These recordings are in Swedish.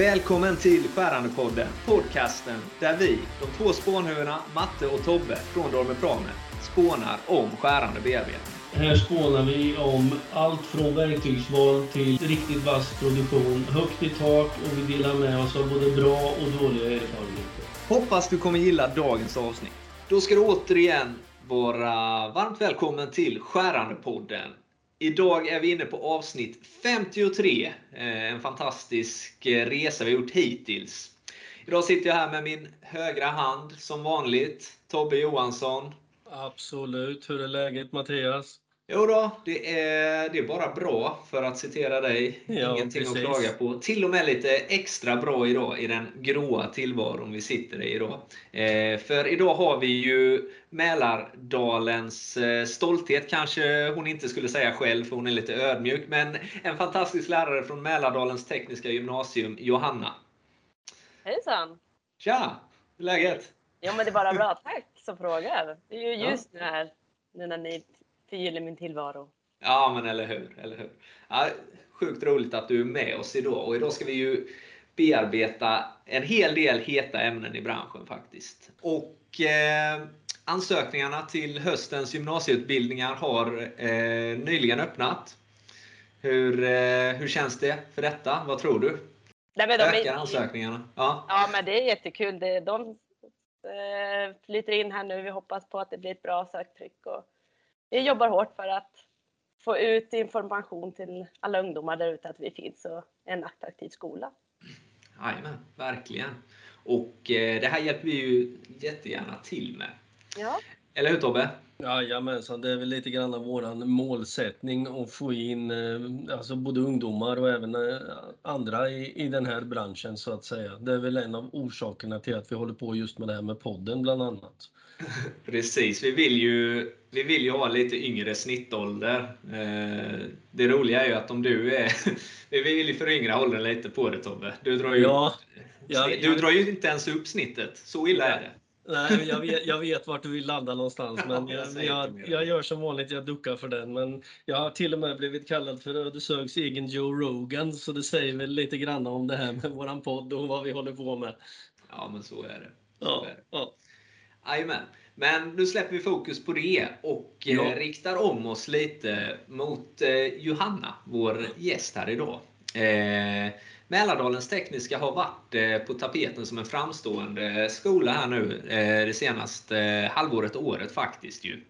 Välkommen till Skärandepodden, podcasten där vi, de två spånhuvudena Matte och Tobbe från Dorme Prame, spånar om skärande bearbetning. Här spånar vi om allt från verktygsval till riktigt vass produktion, högt i tak och vi delar med oss av både bra och dåliga erfarenheter. Hoppas du kommer gilla dagens avsnitt. Då ska du återigen vara varmt välkommen till Skärandepodden. Idag är vi inne på avsnitt 53. Eh, en fantastisk eh, resa vi gjort hittills. Idag sitter jag här med min högra hand som vanligt. Tobbe Johansson. Absolut. Hur är läget Mattias? Jo då, det är, det är bara bra för att citera dig. Ja, Ingenting precis. att klaga på. Till och med lite extra bra idag i den gråa tillvaron vi sitter i idag. Eh, för idag har vi ju Mälardalens eh, stolthet, kanske hon inte skulle säga själv för hon är lite ödmjuk. Men en fantastisk lärare från Mälardalens tekniska gymnasium, Johanna. Hejsan! Tja! Hur är läget? Jo men det är bara bra. Tack som frågar. Det är ju Ja. just nu här, nu när ni förgyller min tillvaro. Ja, men eller hur. Eller hur? Ja, sjukt roligt att du är med oss idag. Och idag ska vi ju bearbeta en hel del heta ämnen i branschen faktiskt. Och eh, ansökningarna till höstens gymnasieutbildningar har eh, nyligen öppnat. Hur, eh, hur känns det för detta? Vad tror du? Nej, men de Ökar är, ansökningarna? Ja. ja men det är jättekul. Det, de eh, flyter in här nu. Vi hoppas på att det blir ett bra söktryck. Och vi jobbar hårt för att få ut information till alla ungdomar där ute att vi finns och är en attraktiv skola. Jajamän, verkligen. Och eh, det här hjälper vi ju jättegärna till med. Ja. Eller hur Tobbe? Jajamensan, det är väl lite grann av våran målsättning att få in eh, alltså både ungdomar och även eh, andra i, i den här branschen så att säga. Det är väl en av orsakerna till att vi håller på just med det här med podden bland annat. Precis, vi vill ju, vi vill ju ha lite yngre snittålder. Eh, det roliga är ju att om du är... Vi vill ju föryngra åldern lite på det Tobbe. Du drar ju, Ja, ja, du drar ju inte ens upp snittet. Så illa är det. Nej, jag vet, jag vet vart du vill landa någonstans. Men Ja, jag jag, jag, gör som vanligt, jag duckar för den. Men jag har till och med blivit kallad för Ödeshögs egen Joe Rogan. Så det säger väl lite grann om det här med våran podd och vad vi håller på med. Ja, men så är det. Så Ja, är det. ja. Jajamän. Men nu släpper vi fokus på det och eh, Ja. riktar om oss lite mot eh, Johanna, vår gäst här idag. Eh, Mälardalens Tekniska har varit eh, på tapeten som en framstående skola här nu eh, det senaste eh, halvåret och året faktiskt. Ju.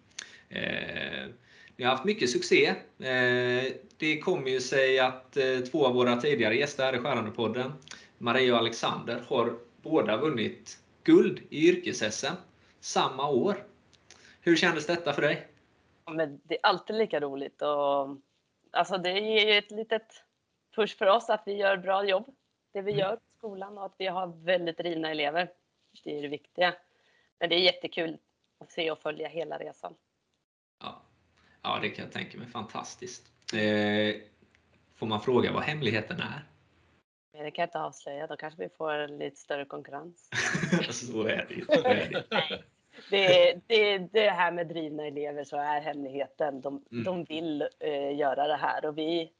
Ni har haft mycket succé. Det kommer ju sig att två av våra tidigare gäster här i Skärandepodden, Maria och Alexander, har båda vunnit guld i yrkes-SM samma år. Hur kändes detta för dig? Ja, Men det är alltid lika roligt och alltså det ger ju ett litet push för oss att vi gör bra jobb, det vi Mm. gör på skolan och att vi har väldigt drivna elever. Det är det viktiga. Men det är jättekul att se och följa hela resan. Ja, ja det kan jag tänka mig. Fantastiskt. Eh, får man fråga vad hemligheten är? Men det kan jag inte avslöja, då kanske vi får lite större konkurrens. så är det ju. Så är det. Nej. Det, det, det här med drivna elever så är hemligheten. De, Mm. de vill eh, göra det här och vi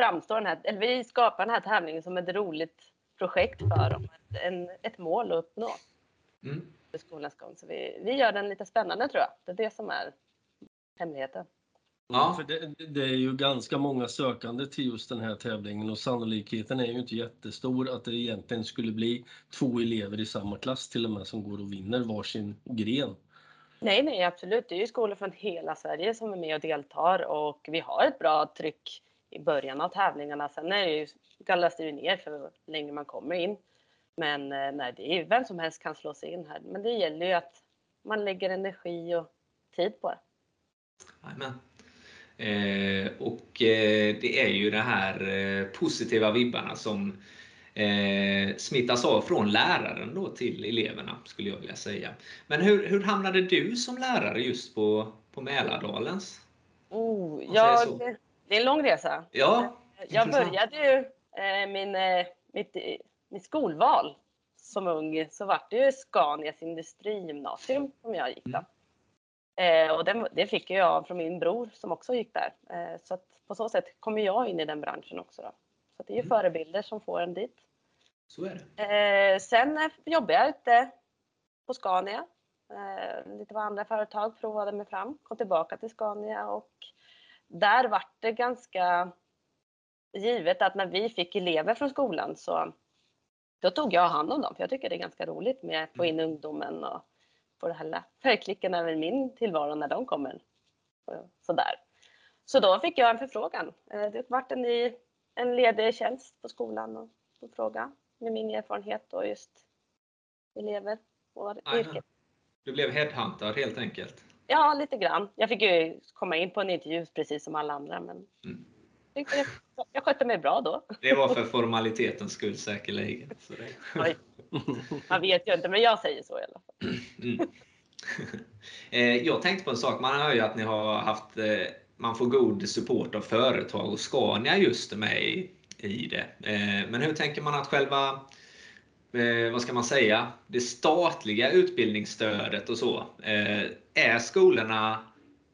framstår den här, eller vi skapar den här tävlingen som ett roligt projekt för dem. Ett, en, ett mål att uppnå Mm. för skolans gång. Så vi, vi gör den lite spännande tror jag. Det är det som är hemligheten. Ja, För det, det är ju ganska många sökande till just den här tävlingen och sannolikheten är ju inte jättestor att det egentligen skulle bli två elever i samma klass till och med som går och vinner varsin gren. Nej, nej, absolut. Det är ju skolor från hela Sverige som är med och deltar och vi har ett bra tryck i början av tävlingarna. Sen är det ju, gallas det ju ner för hur länge man kommer in. Men eh, nej, det är ju vem som helst kan slå sig in här. Men det gäller ju att man lägger energi och tid på det. Jajamän. Eh, och eh, det är ju de här eh, positiva vibbarna som eh, smittas av från läraren då till eleverna, skulle jag vilja säga. Men hur, hur hamnade du som lärare just på, på Mälardalens? Oh, jag. Det är en lång resa. Ja, Jag intressant. började ju eh, min, eh, mitt, eh, mitt skolval som ung så vart det ju Scanias industrigymnasium som jag gick då. Eh, och det, det fick jag från min bror som också gick där. Eh, så på så sätt kommer jag in i den branschen också. Då. Så det är ju Mm. förebilder som får en dit. Så är det. Eh, sen jobbade jag ute på Scania. Eh, lite på andra företag, provade mig fram, kom tillbaka till Scania och där vart det ganska givet att när vi fick elever från skolan så då tog jag hand om dem. För jag tycker det är ganska roligt med att få in ungdomen och få det här färgklicken över min tillvaro när de kommer. Sådär. Så då fick jag en förfrågan. Eh, det vart en, ny, en ledig tjänst på skolan och, och fråga med min erfarenhet och just elever och yrket. Du blev headhuntad helt enkelt? Ja, lite grann. Jag fick ju komma in på en intervju precis som alla andra. Men mm. jag skötte mig bra då. Det var för formalitetens skull säkerligen. Så det... Man vet ju inte, men jag säger så i alla fall. Mm. Eh, jag tänkte på en sak. Man hör ju att ni har haft eh, man får god support av företag och Scania just med i det. Eh, men hur tänker man att själva eh, vad ska man säga, det statliga utbildningsstödet och så. Eh, är skolorna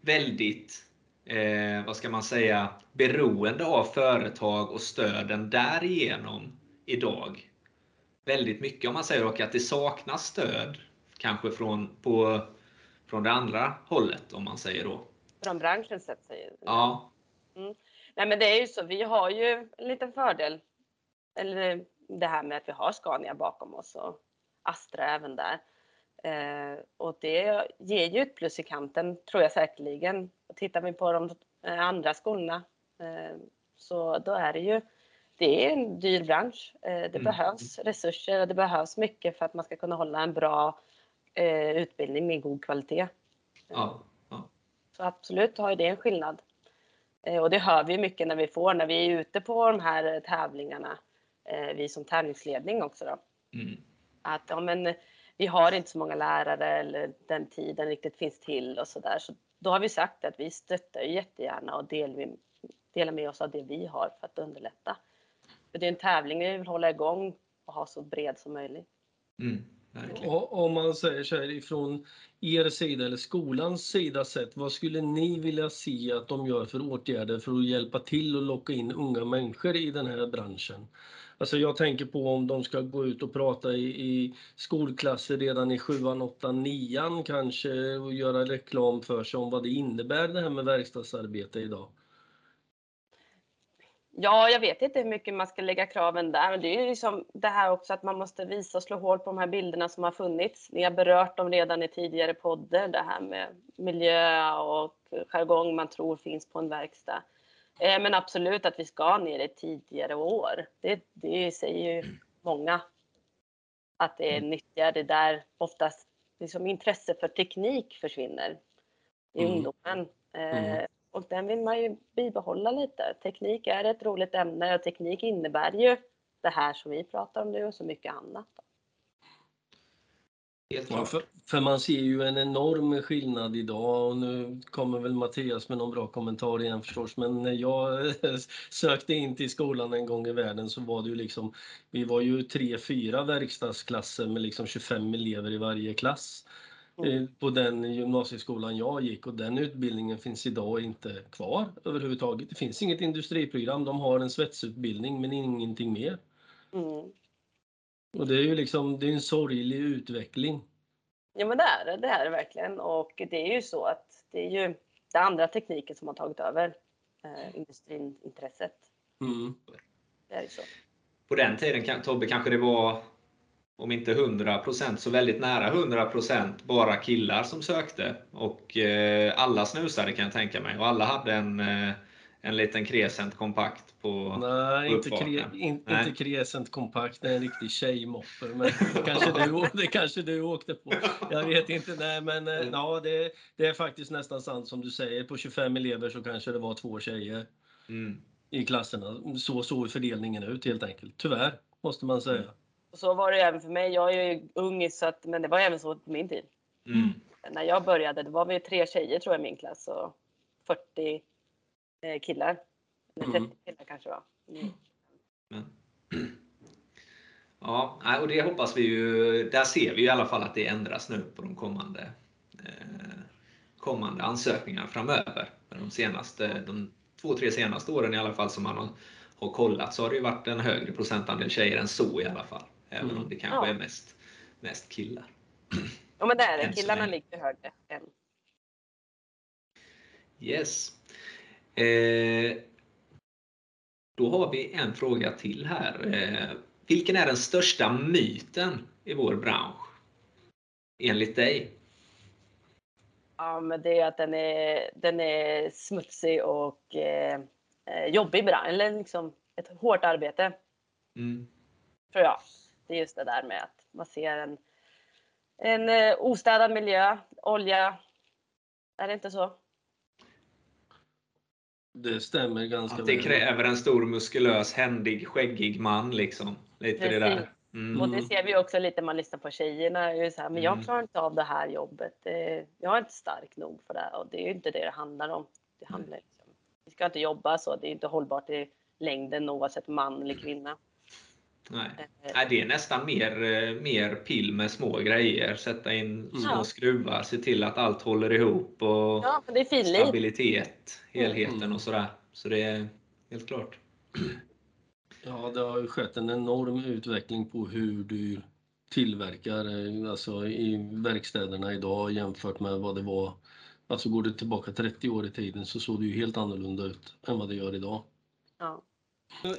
väldigt, vad ska man säga, beroende av företag och stöden därigenom idag? Väldigt mycket om man säger och att det saknas stöd kanske från, på, från det andra hållet om man säger då från branschens sätt säger Ja. Mm. Nej men det är ju så, vi har ju en liten fördel. Eller det här med att vi har Scania bakom oss och Astra även där. Eh, och det ger ju ett plus i kanten tror jag säkerligen. Tittar vi på de eh, andra skolorna eh, så då är det ju det är en dyr bransch. Eh, det mm. behövs resurser och det behövs mycket för att man ska kunna hålla en bra eh, utbildning med god kvalitet. Ja. Så absolut har det en skillnad. Eh, och det hör vi mycket när vi får, när vi är ute på de här tävlingarna, vi som tävlingsledning också då. Mm. Att ja, men, vi har inte så många lärare eller den tiden riktigt finns till och så där. Så då har vi sagt att vi stöttar jättegärna och delar med oss av det vi har för att underlätta. För det är en tävling vi vill hålla igång och ha så bred som möjligt. Mm. Och, om man säger så här ifrån er sida eller skolans sida sett, vad skulle ni vilja se att de gör för åtgärder för att hjälpa till och locka in unga människor i den här branschen? Alltså jag tänker på om de ska gå ut och prata i, i skolklasser redan i sjuan, åttan, nian kanske och göra reklam för sig om vad det innebär det här med verkstadsarbete idag. Ja, jag vet inte hur mycket man ska lägga kraven där, men det är ju liksom det här också att man måste visa och slå hål på de här bilderna som har funnits. Ni har berört dem redan i tidigare poddar, det här med miljö och jargong man tror finns på en verkstad. Eh, men absolut att vi ska ner i tidigare år. Det, det säger ju många att det är mm. nyttigare. Det där oftast liksom intresse för teknik försvinner i mm. ungdomen. Eh, mm. Och den vill man ju bibehålla lite. Teknik är ett roligt ämne och teknik innebär ju det här som vi pratar om nu och så mycket annat. Ja, för, för, man ser ju en enorm skillnad idag och nu kommer väl Mattias med någon bra kommentar igen förstås men när jag sökte in till skolan en gång i världen så var det ju liksom vi var ju tre, fyra verkstadsklasser med liksom 25 elever i varje klass. Mm. på den gymnasieskolan jag gick och den utbildningen finns idag inte kvar överhuvudtaget. Det finns inget industriprogram, de har en svetsutbildning men ingenting mer. Mm. Och det är ju liksom, det är en sorglig utveckling. Ja men det är det, det är det verkligen och det är ju så att det är ju den andra tekniken som har tagit över eh, industriintresset. Mm. Det är ju så. På den tiden Tobbe kanske det var om inte 100% så väldigt nära 100% bara killar som sökte. Och eh, alla snusade kan jag tänka mig. Och alla hade en, eh, en liten Crescent kompakt på Nej, inte, kre, in, Nej. inte Crescent kompakt, det är en riktig tjejmoppe. Men det kanske, du, det kanske du åkte på. Jag vet inte. Nej, men eh, ja, det, det är faktiskt nästan sant som du säger. På 25 elever så kanske det var två tjejer mm. i klasserna. Så såg fördelningen ut helt enkelt. Tyvärr, måste man säga. Mm. Och så var det även för mig. Jag är ju ung, så att, men det var även så på min tid. Mm. När jag började, det var vi tre tjejer tror jag i min klass och 40 eh, killar. Eller 30 mm. killar kanske var. Mm. Men. Ja, och det hoppas vi ju. Där ser vi i alla fall att det ändras nu på de kommande, eh, kommande ansökningarna framöver. De senaste, de två, tre senaste åren i alla fall som man har har kollat så har det ju varit en högre procentandel tjejer än så i alla fall. Även Mm. om det kanske Ja. är mest, mest killar. Ja men det är det. Killarna ligger högre än Yes. Eh, då har vi en fråga till här. Eh, vilken är den största myten i vår bransch? Enligt dig? Ja, men det är att den är, den är smutsig och eh, eh, jobbig ibland. Eller liksom ett hårt arbete, Mm. tror jag. Det är just det där med att man ser en, en ostädad miljö, olja. Är det inte så? Det stämmer ganska Att det väl. kräver en stor muskulös, händig, skäggig man liksom. Lite det där. Precis. Mm. Och det ser vi också lite när man lyssnar på tjejerna. Är så här, men jag Mm. klarar inte av det här jobbet. Eh, Jag är inte stark nog för det. här." Och det är ju inte det det handlar om. Det handlar liksom, vi ska inte jobba så. Det är inte hållbart i längden oavsett man eller kvinna. Nej. Eh, Nej, det är nästan mer, eh, mer pill med små grejer. Sätta in små Ja. skruvar, se till att allt håller ihop och Ja, men det är finlir. stabilitet, helheten Mm. och sådär. Så det är helt klart. Ja, det har ju skett en enorm utveckling på hur du tillverkar eh, alltså i verkstäderna idag jämfört med vad det var. Alltså går du tillbaka 30 år i tiden så såg det ju helt annorlunda ut än vad det gör idag. Ja.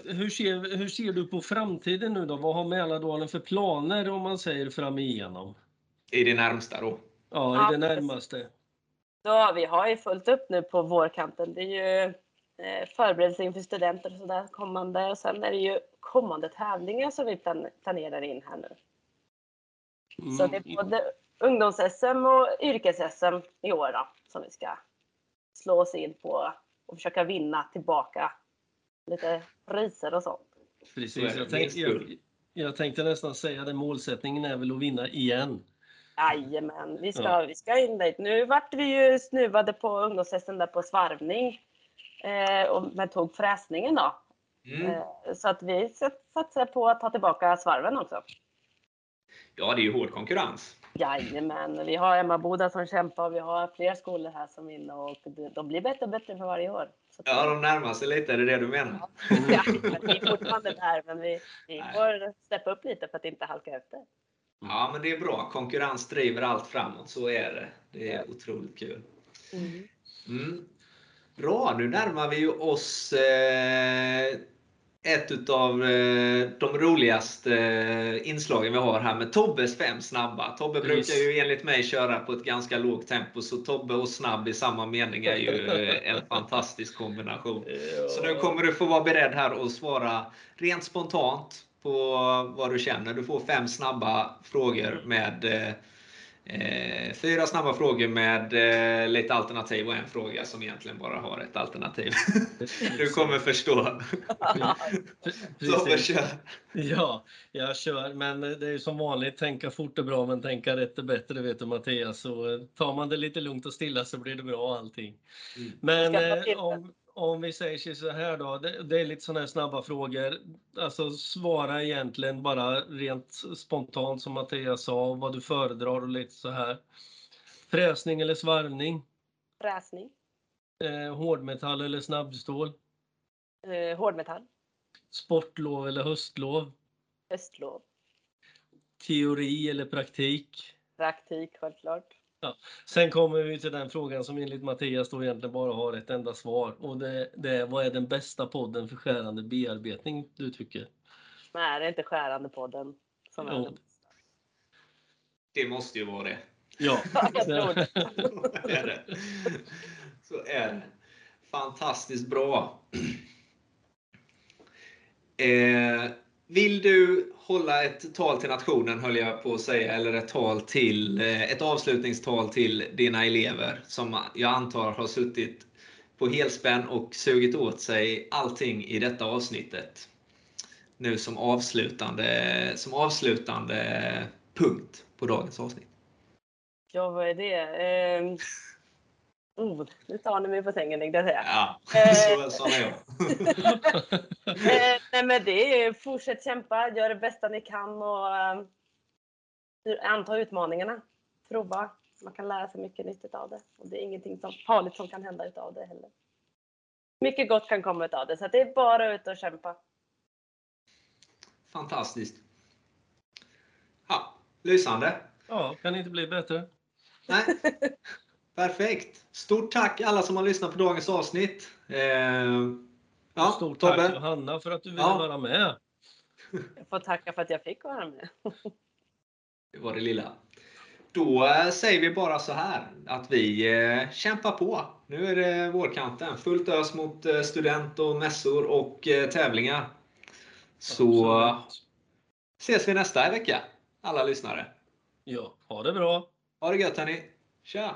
Hur ser, hur ser du på framtiden nu då? Vad har Mälardalen för planer om man säger fram igenom? I det närmsta då. Ja, Ja, i det närmaste. Så vi har ju fullt upp nu på vårkanten. Det är ju eh, förberedelse inför studenter och sådär kommande. Och sen är det ju kommande tävlingar som vi plan- planerar in här nu. Så det är både ungdoms-SM och yrkes-SM i år då, som vi ska slå oss in på och försöka vinna tillbaka lite priser och sånt. Precis, jag, tänkte, jag, jag tänkte nästan säga det, målsättningen är väl att vinna igen. Jajamän, vi ska, Ja. vi ska in dit. Nu vart vi ju snuvade på ungdoms-SM där på svarvning. Eh, och med tog fräsningen då. Mm. Eh, så att vi sat- satsar på att ta tillbaka svarven också. Ja, det är ju hård konkurrens. Jajamän, vi har Emma Boda som kämpar och vi har fler skolor här som vinner och de- blir bättre och bättre för varje år. Så Ja, de närmar sig lite, är det det du menar? Ja, vi är fortfarande där men vi, vi får steppa upp lite för att inte halka efter. Ja, men det är bra. Konkurrens driver allt framåt, så är det. Det är otroligt kul. Mm. Bra, nu närmar vi oss eh, ett utav eh, de roligaste eh, inslagen vi har här med Tobbes fem snabba. Tobbe brukar ju enligt mig köra på ett ganska lågt tempo, så Tobbe och snabb i samma mening är ju eh, en fantastisk kombination. Så nu kommer du få vara beredd här och svara rent spontant på vad du känner. Du får fem snabba frågor med fyra snabba frågor med eh, lite alternativ och en fråga som egentligen bara har ett alternativ. Du kommer förstå. Tobbe, kör! Ja, jag kör. Men det är ju som vanligt, tänka fort är bra men tänka rätt är bättre vet du Mattias. Så eh, tar man det lite lugnt och stilla så blir det bra allting. Mm. Men eh, om, om vi säger så här då, det, det är lite sådana här snabba frågor. Alltså svara egentligen bara rent spontant som Mattias sa, vad du föredrar och lite så här. Fräsning eller svarvning? Fräsning, Eh, hårdmetall eller snabbstål? eh, hårdmetall, Sportlov eller höstlov? höstlov, Teori eller praktik? praktik självklart. Sen kommer vi till den frågan som enligt Mattias då egentligen bara har ett enda svar. Och det, det är vad är den bästa podden för skärande bearbetning du tycker? Nej, det är inte skärande podden som är Jo. den. Det måste ju vara det. Ja, Jag tror det. Så är det. Så är det. Fantastiskt bra. Eh, vill du hålla ett tal till nationen, höll jag på att säga, eller ett, tal till, eh, ett avslutningstal till dina elever som jag antar har suttit på helspänn och sugit åt sig allting i detta avsnittet. Nu som avslutande, som avslutande punkt på dagens avsnitt. Ja, vad är det? Eh, oh, nu tar ni mig på sängen tänkte jag säga. Ja, Eh. så, sån är jag. Eh, nej men det är fortsätt kämpa, gör det bästa ni kan och eh, anta utmaningarna. Prova. Man kan lära sig mycket nyttigt av det. Och det är ingenting som, farligt som kan hända utav det heller. mycket gott kan komma av det. Så det är bara ut och kämpa. Fantastiskt. Ja, lysande. Ja, kan inte bli bättre. Nej. Perfekt. Stort tack alla som har lyssnat på dagens avsnitt. Eh, ja, Stort Tobbe. tack Johanna för att du ville Ja. vara med. Jag får tacka för att jag fick vara med. Det var det lilla. Då eh, säger vi bara så här att vi eh, kämpar på. Nu är det vårkanten. Fullt ös mot eh, student och mässor och eh, tävlingar. Så Absolut. ses vi nästa vecka, alla lyssnare. Ja, ha det bra. Ha det gött hörni. Tja!